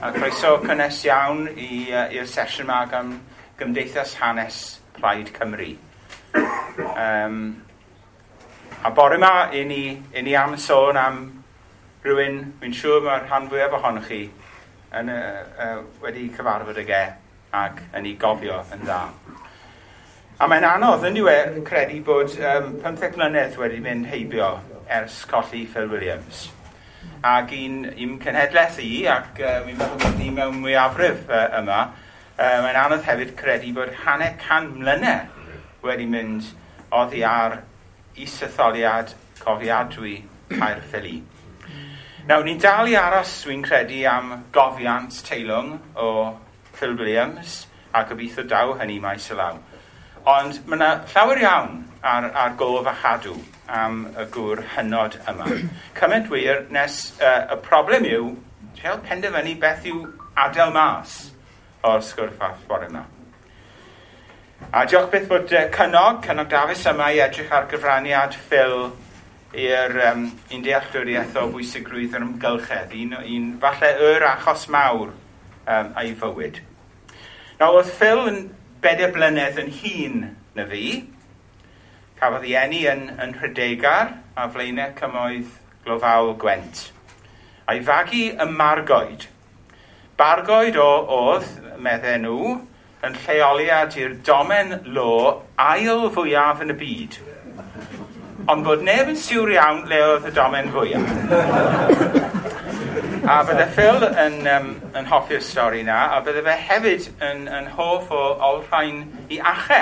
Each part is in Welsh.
A croeso cynnes iawn i'r uh, sesiwn yma gan Gymdeithas Hanes Plaid Cymru. Um, a bore yma, i ni, i ni am sôn am rhywun, wy'n siŵr mae'r rhan fwyaf ohonoch chi yn, uh, uh, wedi cyfarfod y ge ac yn ei gofio yn dda. A mae'n anodd yn diwe credu bod um, 15 mlynedd wedi mynd heibio ers colli Phil Williams ac un, un cenhedlaeth i, ac uh, mi'n meddwl bod ni mewn mwyafrif uh, yma, uh, mae'n anodd hefyd credu bod hanner can mlynedd wedi mynd oddi ar isetholiad cofiadwy Caerffili. Nawr, ni'n dal i aros, dwi'n credu, am gofiant teilwng o Phil Williams, a gobeithio daw hynny maes y law. Ond mae yna llawer iawn ar, ar gof a chadw am y gŵr hynod yma. Cymaint wir nes uh, y problem yw treul penderfynu beth yw adael mas o'r sgwrff a ffordd yma. A diolch beth bod uh, Cynog, Cynog Dafis yma i edrych ar gyfraniad ffil i'r um, un dealltwriaeth o bwysigrwydd yr ymgylchedd, un, un falle yr achos mawr um, a'i fywyd. Nawr, oedd Phil yn bedair blynedd yn hun na fi, Cafodd ei eni yn, yn Rhydegar a flaenau cymoedd glofaw Gwent. A'i fagu y Margoed. Bargoed o oedd, medden nhw, yn lleoliad i'r domen lo ail fwyaf yn y byd. Ond bod neb yn siŵr iawn le oedd y domen fwyaf. a bydde Phil yn, um, yn hoffi'r stori na, a bydde fe hefyd yn, yn hoff o olrhain i ache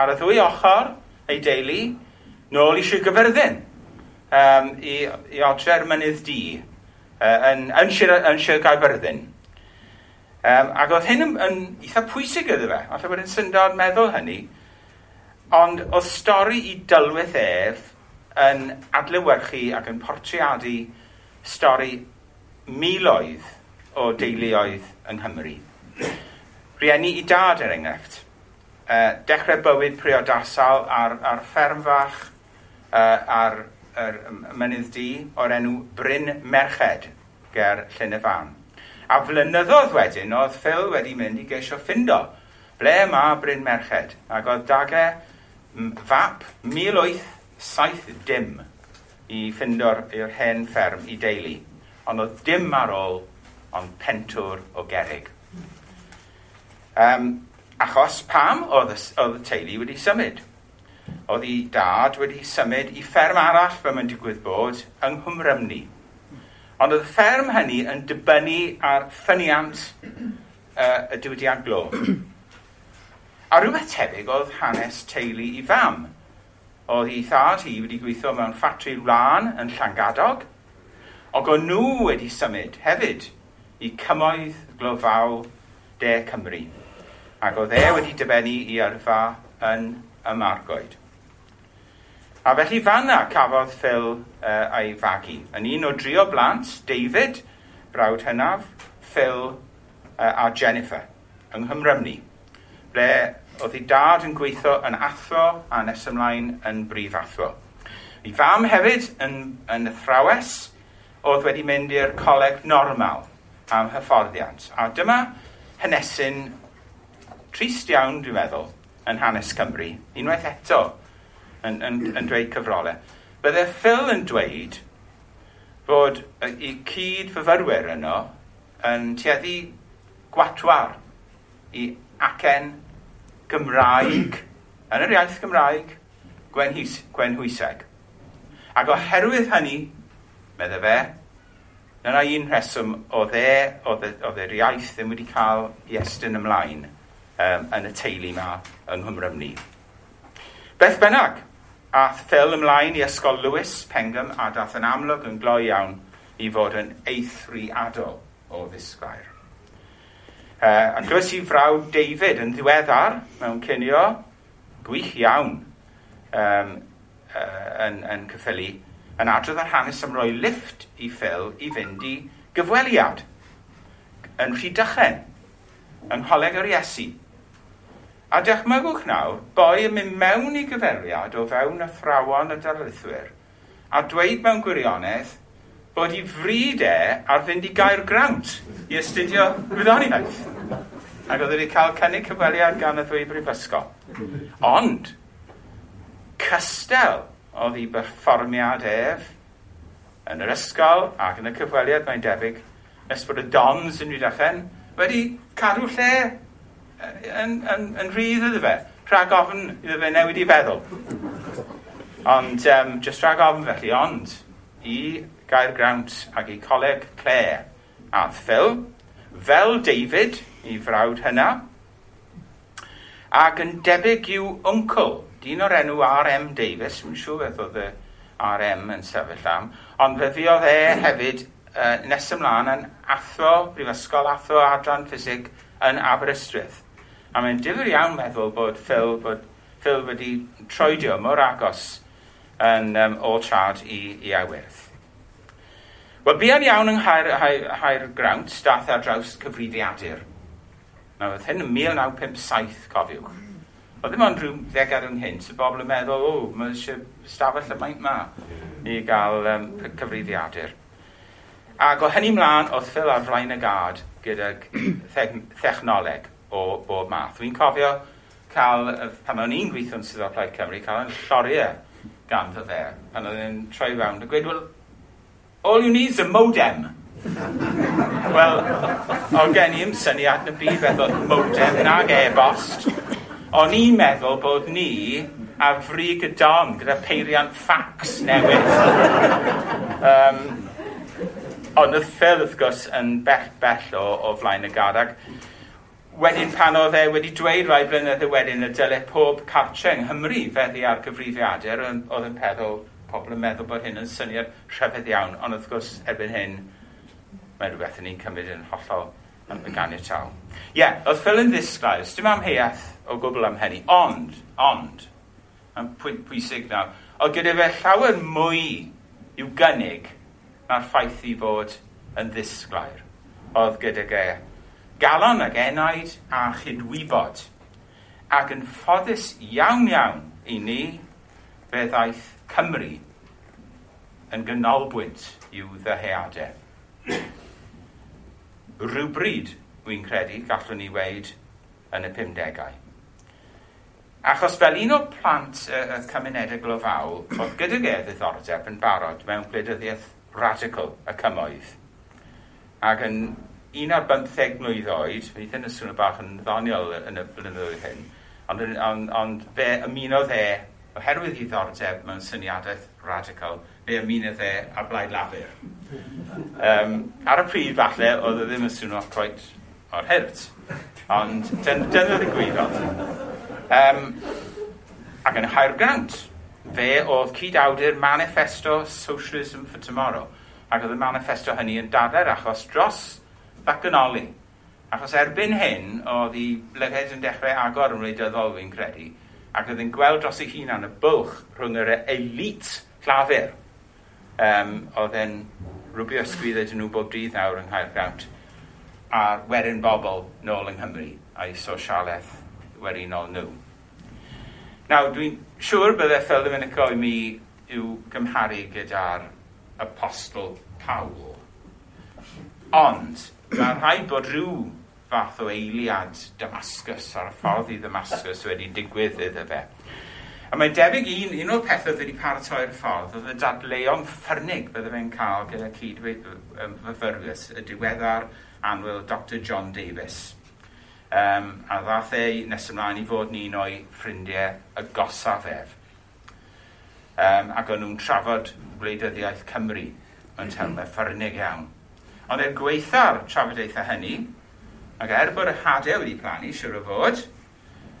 ar y ddwy ochr ei deulu nôl i Sir Gyferddin um, i, i odre'r mynydd di uh, yn, yn, Sir, yn Sir Gaerfyrddin. Um, ac oedd hyn yn, yn eitha pwysig iddo fe, falle bod yn syndod meddwl hynny, ond oedd stori i dylwyth ef yn adlewyrchu ac yn portreadu stori miloedd o deuluoedd yng Nghymru. Rhieni i dad, er enghraifft, uh, dechrau bywyd priodasol ar, ar fferm fach uh, ar yr mynydd di o'r enw Bryn Merched ger Llyn y Fan. A flynyddoedd wedyn oedd Phil wedi mynd i geisio ffindo ble mae Bryn Merched ac oedd dagau fap 1870 dim i ffindo'r i'r hen fferm i deulu. Ond oedd dim ar ôl ond pentwr o gerig. Um, Achos pam oedd y, oedd y teulu wedi symud? Oedd ei dad wedi symud i fferm arall fe mae'n digwydd bod yng Nghymrymni. Ond oedd y fferm hynny yn dibynnu ar ffyniant uh, y diwydiant glo. A rhywbeth tebyg oedd hanes teulu i fam. Oedd ei thad hi wedi gweithio mewn ffatri wlan yn Llangadog, ac o'n nhw wedi symud hefyd i cymoedd glofaw De Cymru ac oedd e wedi dibynnu i yrfa yn y margoed. A felly fanna cafodd Phil uh, ei fagu. Yn un o drio blant, David, brawd hynaf, Phil uh, a Jennifer, yng Nghymrymni, ble oedd ei dad yn gweithio yn athro a nes ymlaen yn brif athro. Ei fam hefyd yn, yn athrawes oedd wedi mynd i'r coleg normal am hyfforddiant. A dyma hynesyn trist iawn, dwi'n meddwl, yn hanes Cymru, unwaith eto, yn, yn, yn dweud cyfrolau. Bydde Phil yn dweud fod i cyd fyfyrwyr yno yn tueddu gwatwar i acen Gymraeg, yn yr iaith Gymraeg, Gwenhys, Gwenhwyseg. Ac oherwydd hynny, medde fe, yna un rheswm o dde, o dde'r iaith ddim wedi cael i estyn ymlaen – um, yn y teulu yma yng Nghymru ni. Beth bynnag, ath Phil ymlaen i ysgol Lewis, Pengham, a dath yn amlwg yn gloi iawn i fod yn eithriadol o ddisglair. Uh, a glywys i frawd David yn ddiweddar mewn cynio gwych iawn um, uh, yn, yn cyffili, yn adrodd ar hanes am roi lift i Phil i fynd i gyfweliad yn Rhydychen yng Ngholeg yr Iesu A dychmygwch nawr, boi yn mynd mewn i gyferiad o fewn y athrawon y darlithwyr a dweud mewn gwirionedd bod i fryd e ar fynd i gair grawnt i astudio gwyddoniaeth. Ac oedd wedi cael cynnig cyfweliad gan y ddwy brifysgol. Ond, cystel oedd i berfformiad ef yn yr ysgol ac yn y cyfweliad mae'n debyg nes bod y dons yn Rhydachen wedi cadw lle yn, yn, yn rhydd iddo fe, rhag ofn iddo fe newid i feddwl. Ond, um, just rhag ofn felly, ond i Gair Grawnt ac i coleg Clare a Phil, fel David, i frawd hynna, ac yn debyg i'w uncle, dyn o'r enw R.M. Davis, mae'n siŵr beth oedd y R.M. yn sefyll am, ond fe fiodd e hefyd uh, nes ymlaen yn athro, brifysgol athro adran ffisig yn Aberystwyth. A mae'n difyr iawn meddwl bod Phil, bod Phil wedi troedio mor agos yn um, ôl trad i, i awydd. Wel, buan iawn yng Nghaer, Haer, Haer Grawnt, dath ar draws cyfrifiadur. Nawr, oedd hyn yn 1957, cofiwch. Oedd ddim ond rhyw ddegad ynghynt, so bobl yn meddwl, o, mae eisiau stafell y maint ma i gael um, cyfrifiadur. Ac o hynny mlaen, oedd Phil ar flaen y gad gyda thechnoleg o bob math. Dwi'n cofio cael, pan o'n i'n gweithio'n Swyddog Plaid Cymru, cael yn lloriau gan ganddo fe, pan oedd e'n troi rownd a gweud, well, all you need is a modem. Wel, o'n gen i'n syniad yn y byd beth oedd modem nag e-bost. O'n i'n meddwl bod ni a fri gydon gyda peiriant fax newydd. um, ond y ffil, wrth gwrs, yn bell bell o, o flaen y gadag wedyn pan oedd e wedi dweud rai blynydde wedyn y dylai pob cartre yng Nghymru feddi ar gyfrifiadur, oedd yn peddwl pobl yn meddwl bod hyn yn syniad rhyfedd iawn, ond wrth gwrs erbyn hyn, mae rhywbeth yn ni'n cymryd yn hollol yn y ganiataw. Ie, yeah, oedd Phil yn ddisglaus, dim am heiaeth o gwbl am hynny, ond, ond, yn pwynt pwysig nawr, oedd gyda fe llawer mwy i'w gynnig na'r ffaith i fod yn ddisglair. Oedd gyda ge galon ag enaid a chydwybod. Ac yn ffodus iawn iawn i ni, fe ddaeth Cymru yn gynolbwynt i'w ddyheadau. Rhywbryd, wy'n credu, gallwn ni weid yn y 50au. Achos fel un o plant y, y cymunedau glofawl, oedd gydag e ddiddordeb yn barod mewn gwleidyddiaeth radical y cymoedd. Ac yn un ar bymtheg mlynedd oed, fe eithaf yn swnio bach yn ddoniol yn y blynyddoedd hyn, ond, ond, ond fe ymunodd e, oherwydd ei ddordeb mewn syniadaeth radical, fe ymunodd e ar blaid lafur. um, ar y pryd falle, oedd e ddim yn swnio croet o'r hyrt, ond dyna dyn ddigwyddodd. Um, ac yn hair grant, fe oedd cyd-awdur Manifesto Socialism for Tomorrow, ac oedd y manifesto hynny yn dadler achos dros ddacanoli. Achos erbyn hyn, oedd i lygaid yn dechrau agor yn wleidyddol fi'n credu, ac oedd yn gweld dros ei hunan y bwlch rhwng yr elit llafur. Um, oedd e'n rhywbeth ysgwydd ydyn nhw bob dydd nawr yng Nghaergrawnt a werin bobl nôl yng Nghymru a'i sosialaeth werinol nhw. Nawr, dwi'n siŵr bydde Phil yn licio i mi yw gymharu gyda'r apostol Pawl. Ond, Mae'n rhaid bod rhyw fath o eiliad Damascus ar y ffordd i Damascus wedi digwydd iddo fe. A mae'n debyg un, un o'r pethau wedi paratoi'r ffordd oedd y dadleuon ffyrnig bydde fe'n cael gyda cydfyfyrwyr y diweddar anwyl Dr John Davis. Um, a ddath ei nes ymlaen i fod yn un o'i ffrindiau y gosaf ef. Um, ac o'n nhw'n trafod gwleidyddiaeth Cymru yn termau ffyrnig iawn. Ond er gweitha'r trafodaethau hynny, ac er bod y hadau wedi plannu, siwr o fod,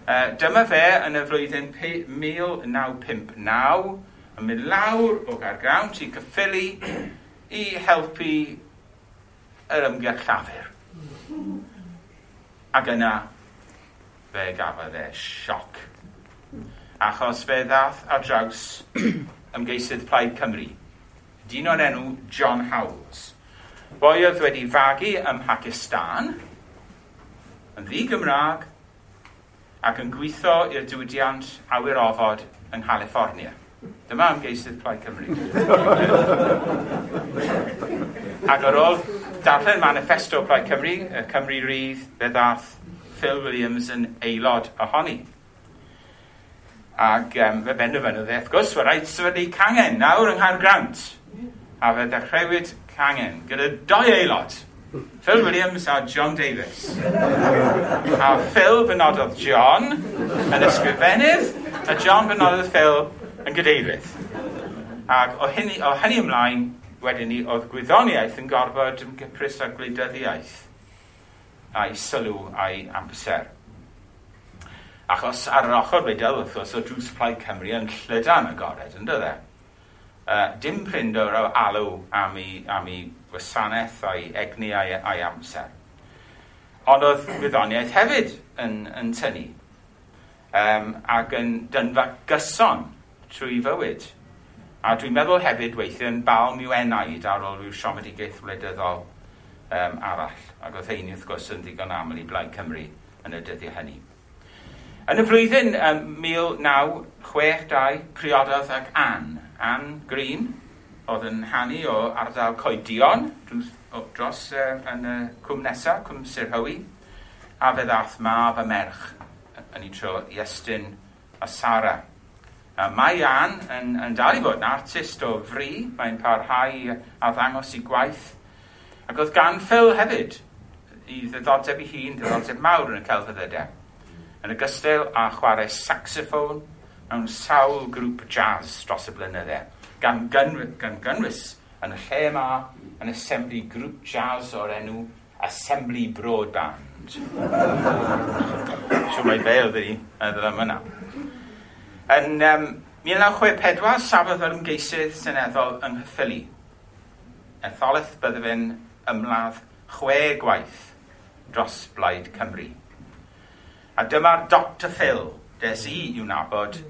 uh, dyma fe yn y flwyddyn 1959 yn mynd lawr o gargrawn i cyffili i helpu yr ymgyrch llafur. Ac yna, fe gafodd e sioc. Achos fe ddath ar draws ymgeisydd Plaid Cymru. Dyn o'n enw John Howells boi oedd wedi fagu ym Pakistan, yn ddi Gymraeg, ac yn gweithio i'r diwydiant awyr ofod yng Nghaliffornia. Dyma ymgeisydd Plaid Cymru. ac ar ôl darllen manifesto Plaid Cymru, y Cymru Rydd, fe ddath Phil Williams yn aelod ohoni. Ac um, fe benderfynodd e, wrth gwrs, fe rhaid sefydlu cangen nawr yng Nghaer Grant. A fe ddechreuwyd Cangen, gyda dau aelod, Phil Williams a John Davis. a Phil benododd John yn ysgrifennydd, a John benododd Phil yn gydeirydd. Ac o hynny, o hynny ymlaen, wedyn ni, oedd gwyddoniaeth yn gorfod yn ymgyprys a gwleidyddiaeth a'i sylw a'i amser. Achos ar yr ochr wleidyl, wrth gwrs, o drws Plaid Cymru yn llydan agored, yn dydde? uh, dim prinder o alw am ei, am ei gwasanaeth a'i egni a'i, ai amser. Ond oedd gwyddoniaeth hefyd yn, yn tynnu um, ac yn dynfa gyson trwy fywyd. A dwi'n meddwl hefyd weithio yn balm i'w enaid ar ôl rhyw siomedigaeth wleidyddol um, arall. Ac oedd heinny wrth gwrs yn ddigon aml i Blaid Cymru yn y dyddiau hynny. Yn y flwyddyn um, 1962, priododd ac Anne Anne Green, oedd yn hannu o ardal Coedion dros, dros uh, yn y cwm nesaf, cwm Sir Hywi, a fe ddath mab a merch yn ei tro i estyn a Sara. A mae Ann yn, yn dal i fod yn artist o fri, mae'n parhau a ddangos i gwaith. Ac oedd gan Phil hefyd i ddiddordeb i hun, ddiddordeb mawr yn y celfyddydau. Yn ogystal â a chwarae saxophone, mewn sawl grŵp jazz dros y blynydde, gan, gynw gan gynnwys yn y lle yma yn assembly grŵp jazz o'r enw Assembly Broadband. Siw mae fel ddi, a ddyla yna. Yn um, 1964, safodd yr ymgeisydd seneddol yng Nghyffili. Etholaeth bydde fe'n ymladd chwe gwaith dros Blaid Cymru. A dyma'r Dr Phil, des i i'w nabod,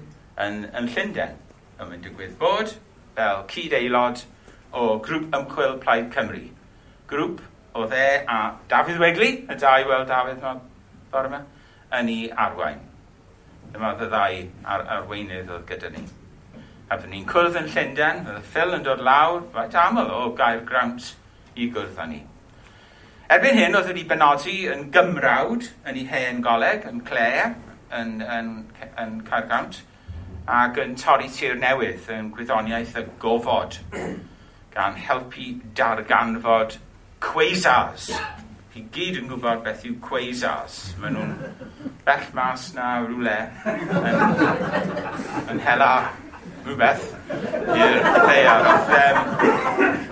yn, yn Llundain yn mynd y gwyddbod fel cyd aelod o grŵp ymchwil Plaid Cymru. Grŵp o dde a Dafydd Wegli, y dau weld Dafydd yma, bore yma, yn ei arwain. Dyma oedd y ddau ar, arweinydd oedd gyda ni. A fydden ni'n cwrdd yn Llundain, fydde Phil yn dod lawr, faint aml o gair grant i gwrdd â ni. Erbyn hyn, oedd wedi benodi yn Gymrawd, yn ei hen goleg, yn Clare, yn, yn, yn, yn Caergrawnt, ac yn torri tir newydd yn gwyddoniaeth y gofod gan helpu darganfod cwesars. Chi gyd yn gwybod beth yw cwesars. Maen nhw'n bell mas na rhywle yn, yn hela rhywbeth i'r ddear. Um,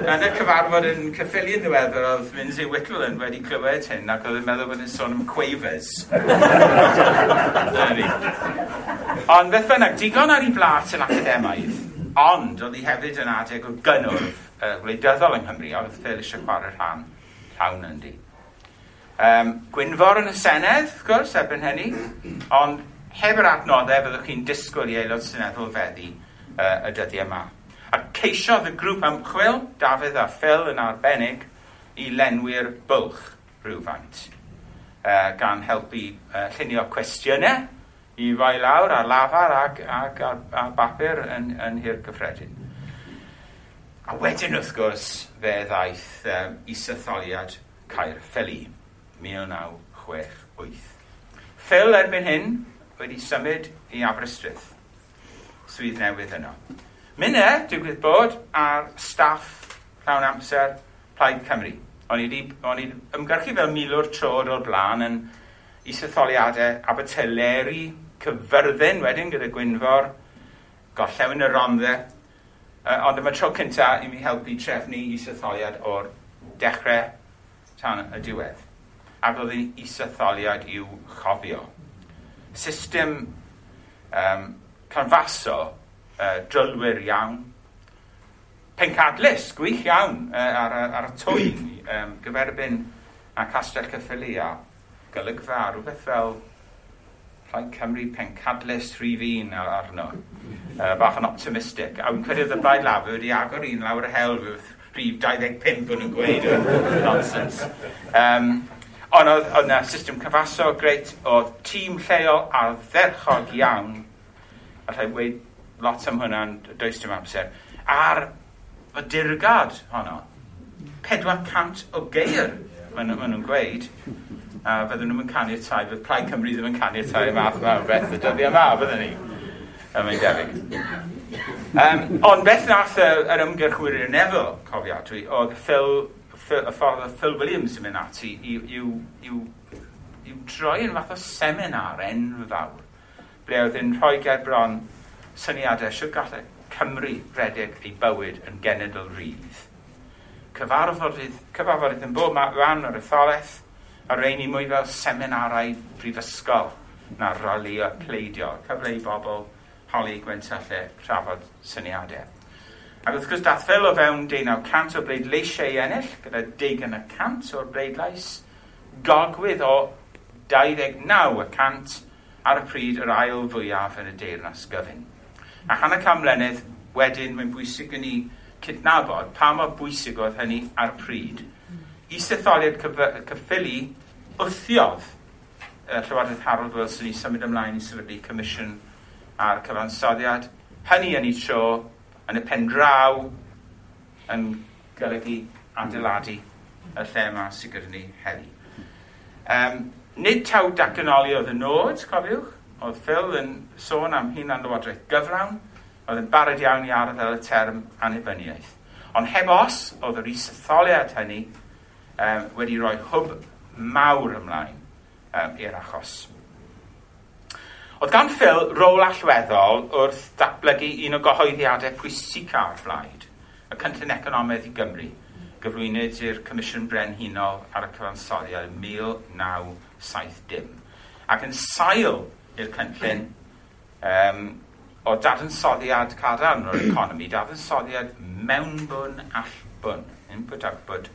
yn y cyfarfod yn cyffili yn ddiweddar, oedd Lindsay Whitland wedi clywed hyn ac oedd yn meddwl bod yn sôn am quavers. ond beth bynnag, digon ar ei blat yn academaidd, ond oedd hi hefyd yn adeg o gynnwrf uh, gwleidyddol yng Nghymru, oedd Phil eisiau chwarae rhan, llawn yn di. Um, Gwynfor yn y Senedd, wrth gwrs, erbyn hynny, ond heb yr adnoddau fyddwch chi'n disgwyl i aelod Seneddol feddi uh, y dyddiau yma. A ceisiodd y grŵp ymchwil, Dafydd a Phil yn arbennig, i lenwi'r bwlch rhywfaint uh, gan helpu uh, llunio cwestiynau i roi lawr ar lafar ac, ac ar, ar bapur yn, yn hir cyffredin. A wedyn wrth gwrs fe ddaeth um, i sytholiad Caer Ffeli, 1968. Phil erbyn hyn wedi symud i Aberystwyth swydd newydd yno. Mine, digwydd bod, ar staff llawn amser Plaid Cymru. O'n i wedi ymgyrchu fel milwr trod o'r blaen yn isatholiadau Aberteleri, Cyfyrddin wedyn gyda Gwynfor, gollew yn y romdde. Uh, ond yma tro cyntaf i mi helpu trefnu isatholiad o'r dechrau tan y diwedd. Ac oedd ei isatholiad i'w chofio. System um, canfaso uh, drylwyr iawn, pencadlus, gwych iawn, uh, ar, ar, y twyn, um, gyferbyn a Castell Cyffili a golygfa, rhywbeth fel Plaid Cymru pencadlus rhif un arno. Uh, bach yn optimistic. A wy'n credu y blaid laf, wedi agor un lawr y hel, rhif 25 yn nhw'n gweud. Nonsense. Um, ond oedd yna system cyfaso greit, oedd tîm lleol a dderchog iawn allai weid lot am hwnna'n does dim amser, ar y dirgad honno. 400 o geir, maen nhw'n gweud. A fydden nhw'n canu tai, fydd Plaid Cymru ddim yn caniatau y math yma o beth y dyddi yma, fydden ni. A mae'n debyg. Um, ond beth nath yr er ymgyrchwyr i'r nefel, cofio, dwi, oedd Phil, Phil, y ffordd oedd Phil Williams yn mynd ati i, i'w, i'w, i'w droi yn fath o seminar enfawr ble oedd yn rhoi ger bron syniadau sy'n gallu Cymru redeg ei bywyd yn genedl rydd. Cyfarfodydd, cyfarfodydd yn bob rhan o'r etholaeth, a reini mwy fel seminarau brifysgol na rali a pleidio, cyfle i bobl holi gwentyllau trafod syniadau. Ac wrth gwrs dath fel o fewn 1900 o bleidleisiau i ennill, gyda 10 y cant o'r bleidlais, gogwydd o 29 y cant ar y pryd yr ail fwyaf yn y deyrnas gyfyn. A yn y camlenydd, wedyn mae'n bwysig yn ni cydnabod pa mor bwysig oedd hynny ar y pryd. Isaetholiad cyffili wthiodd y Llywodraeth Harold Wilson i symud ymlaen i sefydlu comisiwn ar cyfansoddiad. Hynny yn ei tro, yn y pen draw, yn golygu adeiladu y lle yma sy'n gyda ni heddi. Um, Nid taw dacanoli oedd y nod, cofiwch, oedd Phil yn sôn am hunan lywodraeth gyflawn, oedd yn barod iawn i ardd y term annibyniaeth. Ond heb os, oedd yr isatholiad hynny um, wedi rhoi hwb mawr ymlaen um, i'r achos. Oedd gan Phil rôl allweddol wrth datblygu un o gyhoeddiadau pwysicaf blaid, y cynllun economaidd i Gymru – gyflwynwyd i'r Comisiwn Brenhinol ar y cyfansoddiad 1970. Ac yn sail i'r cynllun um, o dadansoddiad cadarn o'r economi, dadansoddiad mewnbwn allbwn, input output,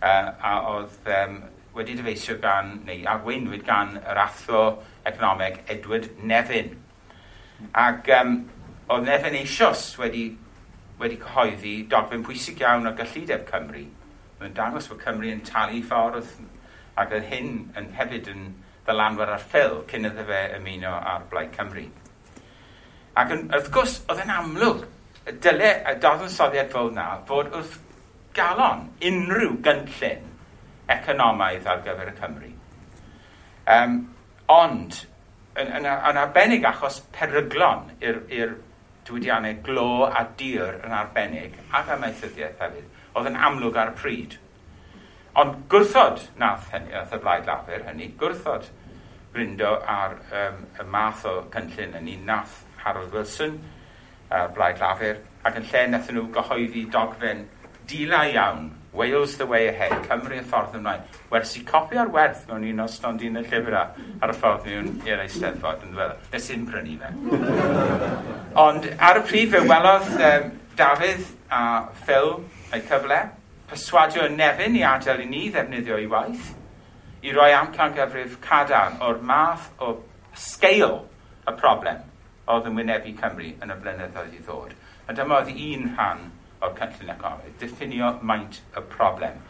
uh, a oedd um, wedi dyfeisio gan, neu arweinwyd gan yr athro economeg Edward Nevin. Ac um, oedd Nevin eisoes wedi wedi cyhoeddi dogfen pwysig iawn o gyllideb Cymru. Mae'n dangos bod Cymru yn talu ffordd ac oedd hyn yn hefyd yn ddylanwad ar ffil cyn iddo fe ymuno ar Blaid Cymru. Ac yn, wrth gwrs, oedd yn amlwg y dylai y dadansoddiad fel na fod wrth galon unrhyw gynllun economaidd ar gyfer y Cymru. Um, ond, yn, yn, yn arbennig achos peryglon i'r diwydiannau glo a dir yn arbennig ac amaethyddiaeth hefyd, oedd yn amlwg ar y pryd. Ond gwrthod nath hynny, nath y blaid lafur hynny, gwrthod brindo ar um, y math o cynllun yn un nath Harold Wilson, uh, blaid lafur, ac yn lle nath nhw gyhoeddi dogfen dila iawn Wales the way ahead, Cymru y ffordd ymlaen. Wers i copi ar werth mewn un o stondin y llyfrau ar y ffordd mewn i'r eisteddfod yn ddweud. Nes i'n prynu fe. Ond ar y prif fe welodd um, Dafydd a Phil eu cyfle, perswadio y nefyn i adael i ni ddefnyddio ei waith, i roi amcan gyfrif cadarn o'r math o sgeil y problem oedd yn wynebu Cymru yn y blynyddoedd i ddod. A dyma oedd un rhan o'r cynllun economaidd, diffinio maint y problem.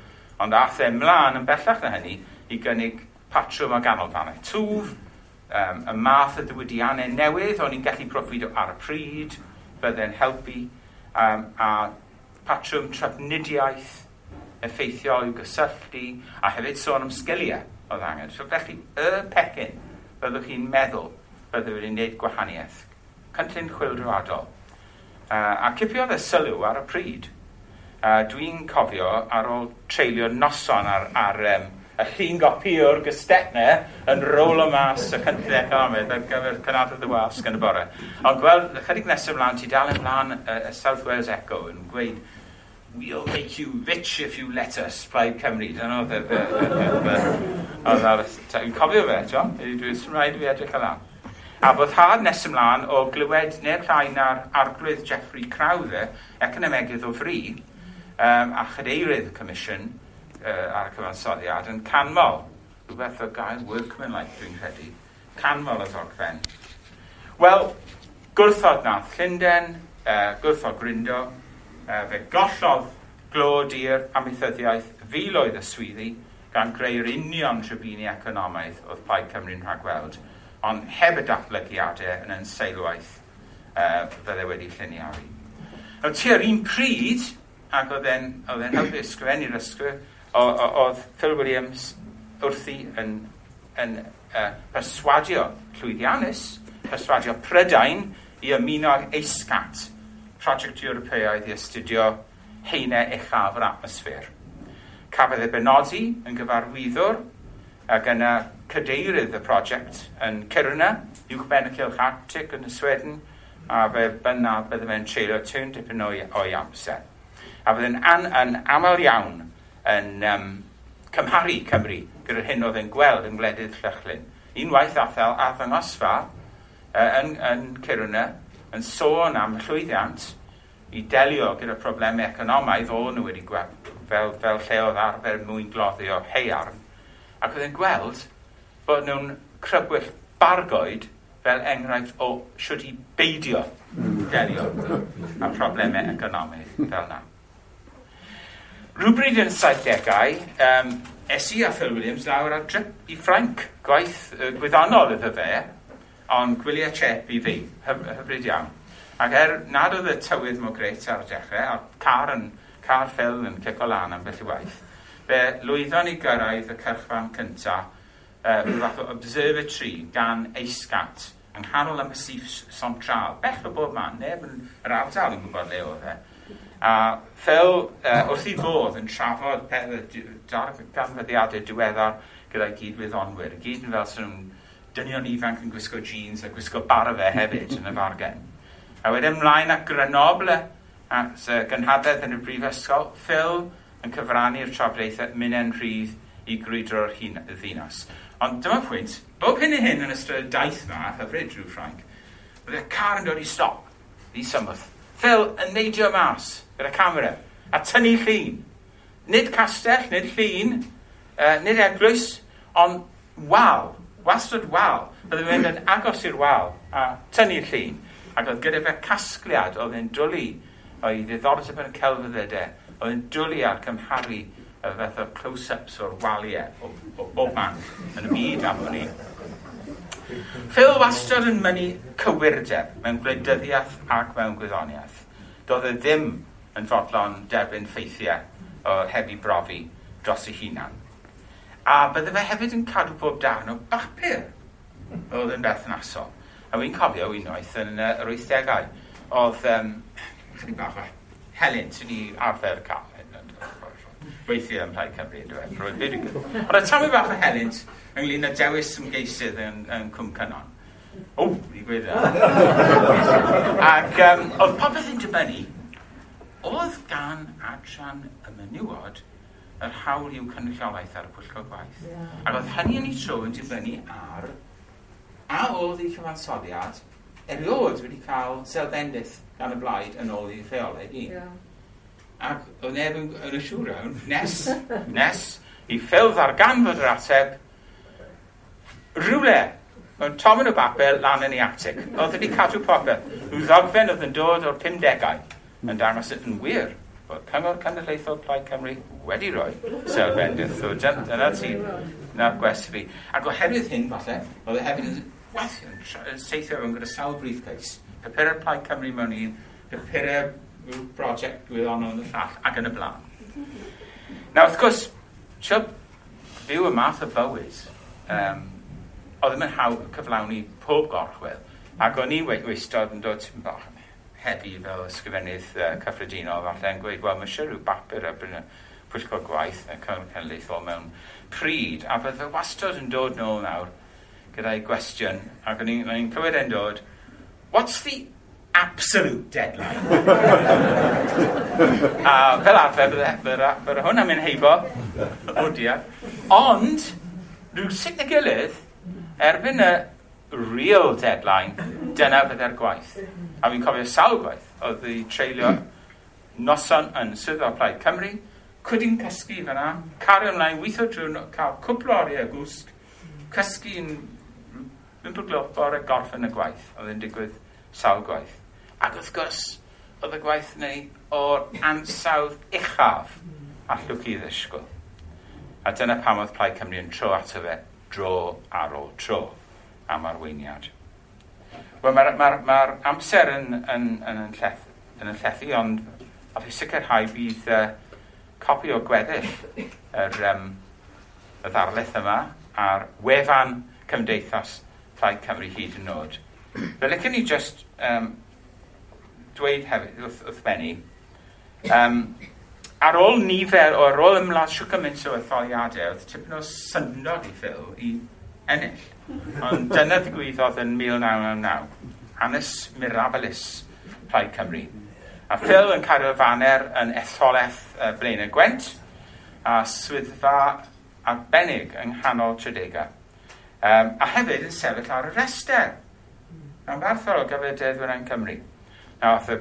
Ond ath e mlaen yn bellach na hynny i gynnig patrwm o ganolfannau twf, um, y math y diwydiannau newydd o'n i'n gallu proffwydo ar y pryd, bydde'n helpu, um, a patrwm trafnidiaeth effeithiol i'w gysylltu, a hefyd sôn am sgiliau oedd angen. So felly, y pecyn byddwch chi'n meddwl byddwch chi'n gwneud gwahaniaeth. Cynllun chwildroadol, Uh, a cipiodd y sylw ar y pryd. Uh, Dwi'n cofio ar ôl treulio noson ar, ar um, y llun gopi o'r gystetna yn rôl o mas y cynllun economaidd ar gyfer cynadrodd y wasg yn y bore. Ond gweld, chydig nesaf ymlaen, ti dal ymlaen y uh, South Wales Echo yn gweud We'll make you rich if you let us, Plaid Cymru. Dyna oedd y... Oedd ar y... Dwi'n cofio fe, John. Dwi'n rhaid i fi edrych allan. A bod had nes ymlaen o glywed neu'r llai na'r arglwydd Geoffrey Crowther, economegydd o fri, um, a chadeirydd comisiwn uh, ar y cyfansoddiad yn canmol. Rhywbeth o gael workman-like dwi'n credu. Canmol y ddogfen. Wel, gwrthod nath Llundain, uh, gwrthod Gryndo, uh, fe gollodd glod i'r amaethyddiaeth filoedd y swyddi gan greu'r union tribuni economaidd oedd Plaid Cymru'n rhagweld. gweld ond heb y datblygiadau yn yn seilwaith uh, fydde wedi lluniaru. Nawr ti ar un pryd, ac oedd e'n helpu ysgrifennu'r ysgrif, oedd Phil Williams wrthi yn, yn uh, perswadio llwyddiannus, perswadio Prydain i ymuno ag EISCAT, Project Ewropeaidd i astudio heinau uchaf yr atmosffer. Cafodd ei benodi yn gyfarwyddwr ac yna cadeirydd y prosiect yn Cyrna, uwchben y Cilch Arctic yn y Sweden, a fe byna bydde fe'n treulio tyn dipyn o'i, oi amser. A bydde'n an, an aml iawn yn um, cymharu Cymru gyda'r hyn oedd yn gweld yn gwledydd Llychlyn. Unwaith athel a ddangosfa uh, yn, yn Cyrna yn sôn am llwyddiant i delio gyda problemau economaidd o'n nhw wedi gweld fel, fel lle oedd arfer mwyn gloddio heiarn. Ac oedd yn gweld bod nhw'n crybwyll bargoed fel enghraifft o siwt i beidio delio â problemau economaidd fel na. Rhywbryd yn 70au, um, Esi a Phil Williams lawr ar trip i Ffrainc, gwaith uh, gwyddonol iddo fe, ond gwyliau chep i fi, hyfryd iawn. Ac er nad oedd y tywydd mor greit ar y dechrau, a car, yn, car Phil yn cico lan am beth i waith, fe lwyddon i gyrraedd y cyrchfan cyntaf uh, fath o observatory gan eisgat yng nghanol y masif central. Bell o bob man, neb yn yr ardal yn gwybod le oedd e. A fel uh, wrth i fod yn trafod darfyddiadau diweddar gyda'i gydwyddonwyr, y gyd yn fel sy'n dynion ifanc yn gwisgo jeans a gwisgo barfe hefyd yn y fargen. A wedyn ymlaen at Grenoble, at uh, gynhadedd yn y brifysgol, Phil yn cyfrannu'r trafodaethau Minen Rhydd i grwydro'r ddinas. Ond dyma pwynt, bob hyn i hyn yn ystod y daith yma, hyfryd drwy Ffranc, bydd y car yn dod i stop i symwth. Phil yn neidio mas gyda camera a tynnu llun. Nid castell, nid llun, uh, nid eglwys, ond wal, wastad wal. Byddai'n mynd yn agos i'r wal a tynnu'r llun. Ac oedd gyda fe casgliad oedd yn dwlu o'i ddiddordeb yn y celfyddydau, oedd yn dwlu ar cymharu y fath o close-ups o'r waliau o, o bob man yn y byd am hynny. Phil wastad yn mynd cywirdeb mewn gwleidyddiaeth ac mewn gwyddoniaeth. Doedd e ddim yn fodlon derbyn ffeithiau o heb i brofi dros ei hunan. A bydde fe hefyd yn cadw bob darn o bapur oedd yn berthnasol. A wy'n cofio unwaith yn yr 80au, oedd um, chydig bach o Helen sy'n ni arfer cael weithiau yn rhai Cymru, dwi'n dweud, roedd fi wedi Ond y talu bach o helynt ynglyn â dewis ymgeisydd yn, yn Cwm Cynon. O, ni gweud Ac um, oedd popeth yn dibynnu, oedd gan adran y menywod yr hawl i'w cynrychiolaeth ar y pwyllgor gwaith. Yeah. Ac oedd hynny yn ei tro yn dibynnu ar a oedd ei cyfansoddiad erioed wedi cael selbendydd gan y blaid yn ôl i'r rheolau i. Yeah ac oedd neb yn yn y siŵr iawn, nes, nes, i ffildd ar ganfod yr ateb, rhywle, mewn tom yn y bapel, lan yn ei atig. Oedd wedi cadw popeth. Rhyw ddogfen oedd yn dod o'r 50au yn dangos yn wir bod Cyngor Cenedlaethol Plaid Cymru wedi rhoi selbendydd. So dyna ti, na gwesti fi. Ac oherwydd hyn, falle, oedd e hefyd yn wathio'n seithio fewn gyda sawl briefcase. Papurau Plaid Cymru mewn un, papurau rhyw brosiect gwyddonol yn y llall, ac yn y blaen. Nawr, wrth gwrs, trio byw y math o bywyd, um, oedd ddim yn hawdd cyflawni pob gorchwil, ac o'n i weistod yn dod yn bach heddi fel ysgrifennydd uh, cyffredinol falle yn gweud, wel, mae eisiau rhyw bapur erbyn y pwyllgor gwaith y cenedlaethol mewn pryd, a bydde wastod yn dod nôl nawr gyda'i gwestiwn, ac o'n i'n clywed e'n dod, what's the absolute deadline. a fel arfer, bydde, bydde, bydde hwn am yn heibo, o dia. Ond, rhyw sut na gilydd, erbyn y real deadline, dyna fydde'r gwaith. A fi'n cofio sawl gwaith, oedd i treulio noson yn swyddfa Plaid Cymru, cwdyn cysgu fyna, cario ymlaen, weithio drwy'n cael cwpl o oriau gwsg, cysgu yn... Fy'n bwglwch bore gorffen y gwaith, oedd yn digwydd sawl gwaith. Ac wrth gwrs, oedd y gwaith neu o'r ansawdd uchaf allwch chi ddysgwyl. A dyna pam oedd Plaid Cymru yn tro ato fe, dro ar ôl tro, am arweiniad. Wel, mae'r ma r, ma amser yn, yn, yn, yn, lleth, yn yn llethu, ond a fi sicrhau bydd uh, copi o gweddill yr, um, y ddarlith yma ar wefan Cymdeithas Plaid Cymru hyd yn oed. Fe licen ni just um, dweud hefyd, wrth, wrth Benny, um, ar ôl nifer o ar ôl ymladd siw gymaint o etholiadau, oedd tipyn o syndod i ffil i ennill. Ond dyna ddigwyddodd yn 1999. Hanes Mirabilis Plaid Cymru. A Phil yn cael carwfaner yn etholaeth uh, Blaen y Gwent a swyddfa arbennig yng nghanol Tredega. Um, a hefyd yn sefyll ar y rester. Rhan barthol o gyfer yn Cymru. A oedd y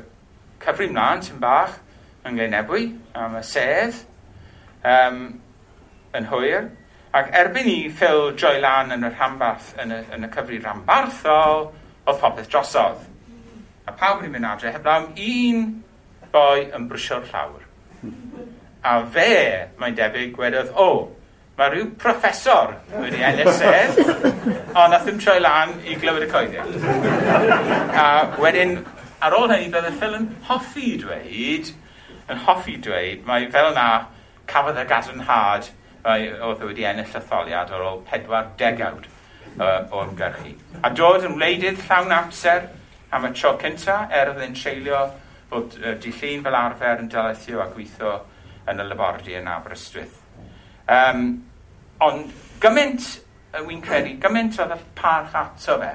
cyfri mlaen tyn bach yn gynebwy am y sedd um, yn hwyr. Ac erbyn i Phil droi lan yn y rhambarth, yn y, yn y cyfri rhambarthol, oedd popeth drosodd. A pawb yn mynd adre heblaw un boi yn brysio'r llawr. A fe, mae'n debyg, gwedodd, o, oh, mae rhyw profesor wedi ennill sedd, ond nath ddim troi lan i glywed y coeddiad. A wedyn, ar ôl hynny, byddai Phil yn hoffi dweud, yn hoffi dweud, mae fel yna cafodd y gadarnhad oedd e wedi ennill etholiad ar ôl 40 degawd uh, o ymgyrchu. A dod yn wleidydd llawn amser am y tro cyntaf er oedd e'n treulio bod uh, dillun fel arfer yn dylethio a gweithio yn y labordi yn Aberystwyth. Um, ond gymaint, uh, wy'n credu, gymaint oedd y parch ato fe.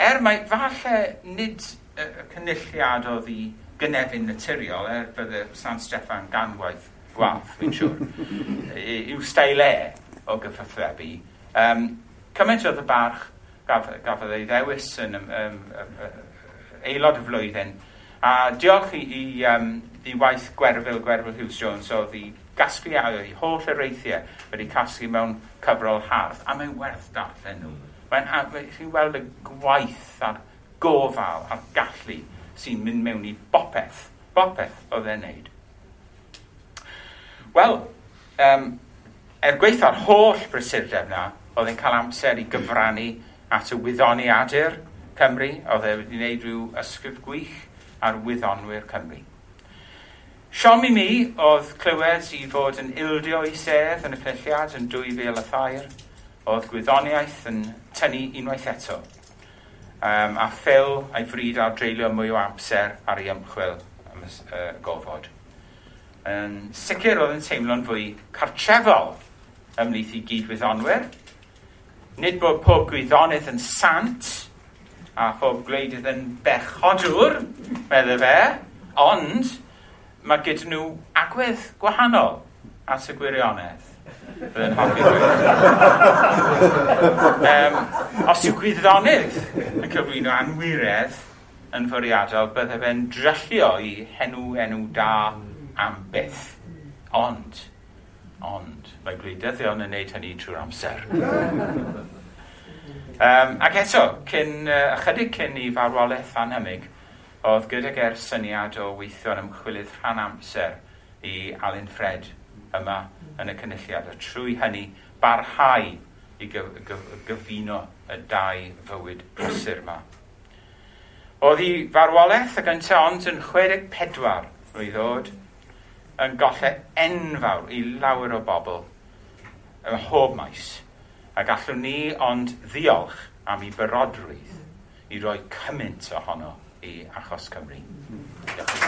Er mae falle nid y, y cynulliad oedd i gynefin naturiol er bydd y San Steffan ganwaith gwaith, fi'n siŵr, yw stael e o gyfathrebu. Um, cymaint oedd y barch gaf, gafodd ei ddewis yn um, um, um, aelod y flwyddyn. A diolch i, i, um, i waith Gwerfyl, Gwerfyl Hughes Jones, oedd i gasglu i holl ereithiau wedi casglu mewn cyfrol hardd, a mae'n werth darllen nhw. Mae'n, chi'n weld y gwaith ar gofal a'r gallu sy'n mynd mewn i bopeth. Bopeth oedd e'n neud. Wel, um, er gweithio'r holl brysurdeb na, oedd e'n cael amser i gyfrannu at y wyddoniadur Cymru, oedd e wedi gwneud rhyw ysgrif gwych ar wyddonwyr Cymru. Siom i mi oedd clywed i fod yn ildio i sedd yn y cynulliad yn 2002, oedd gwyddoniaeth yn tynnu unwaith eto um, a Phil a'i fryd ar dreulio mwy o amser ar ei ymchwil am y uh, gofod. Yn sicr oedd yn teimlo'n fwy cartrefol ymlaeth i gydwyddonwyr. Nid bod pob gwyddonydd yn sant a pob gwleidydd yn bechodwr, meddwl fe, ond mae gyda nhw agwedd gwahanol at y gwirionedd yn hoffi ddweud. um, os yw gwyddonydd yn cyflwyno anwiredd yn fwriadol, byddai e fe'n dryllio i henw enw da am byth. Ond, ond, mae gwleidyddion yn neud hynny trwy'r amser. um, ac eto, cyn, uh, ychydig cyn i farwolaeth anhymig, oedd gyda ger syniad o weithio yn ymchwilydd rhan amser i Alun Fred yma yn y cynulliad, a trwy hynny barhau i gyf gyf gyfuno y dau fywyd prysur yma. Oedd hi farwolaeth y gyntaf ond yn 64 i ddod yn golle enfawr i lawer o bobl ym mhob maes a gallwn ni ond ddiolch am ei byrodrwydd i roi cymaint ohono i Achos Cymru. Diolch.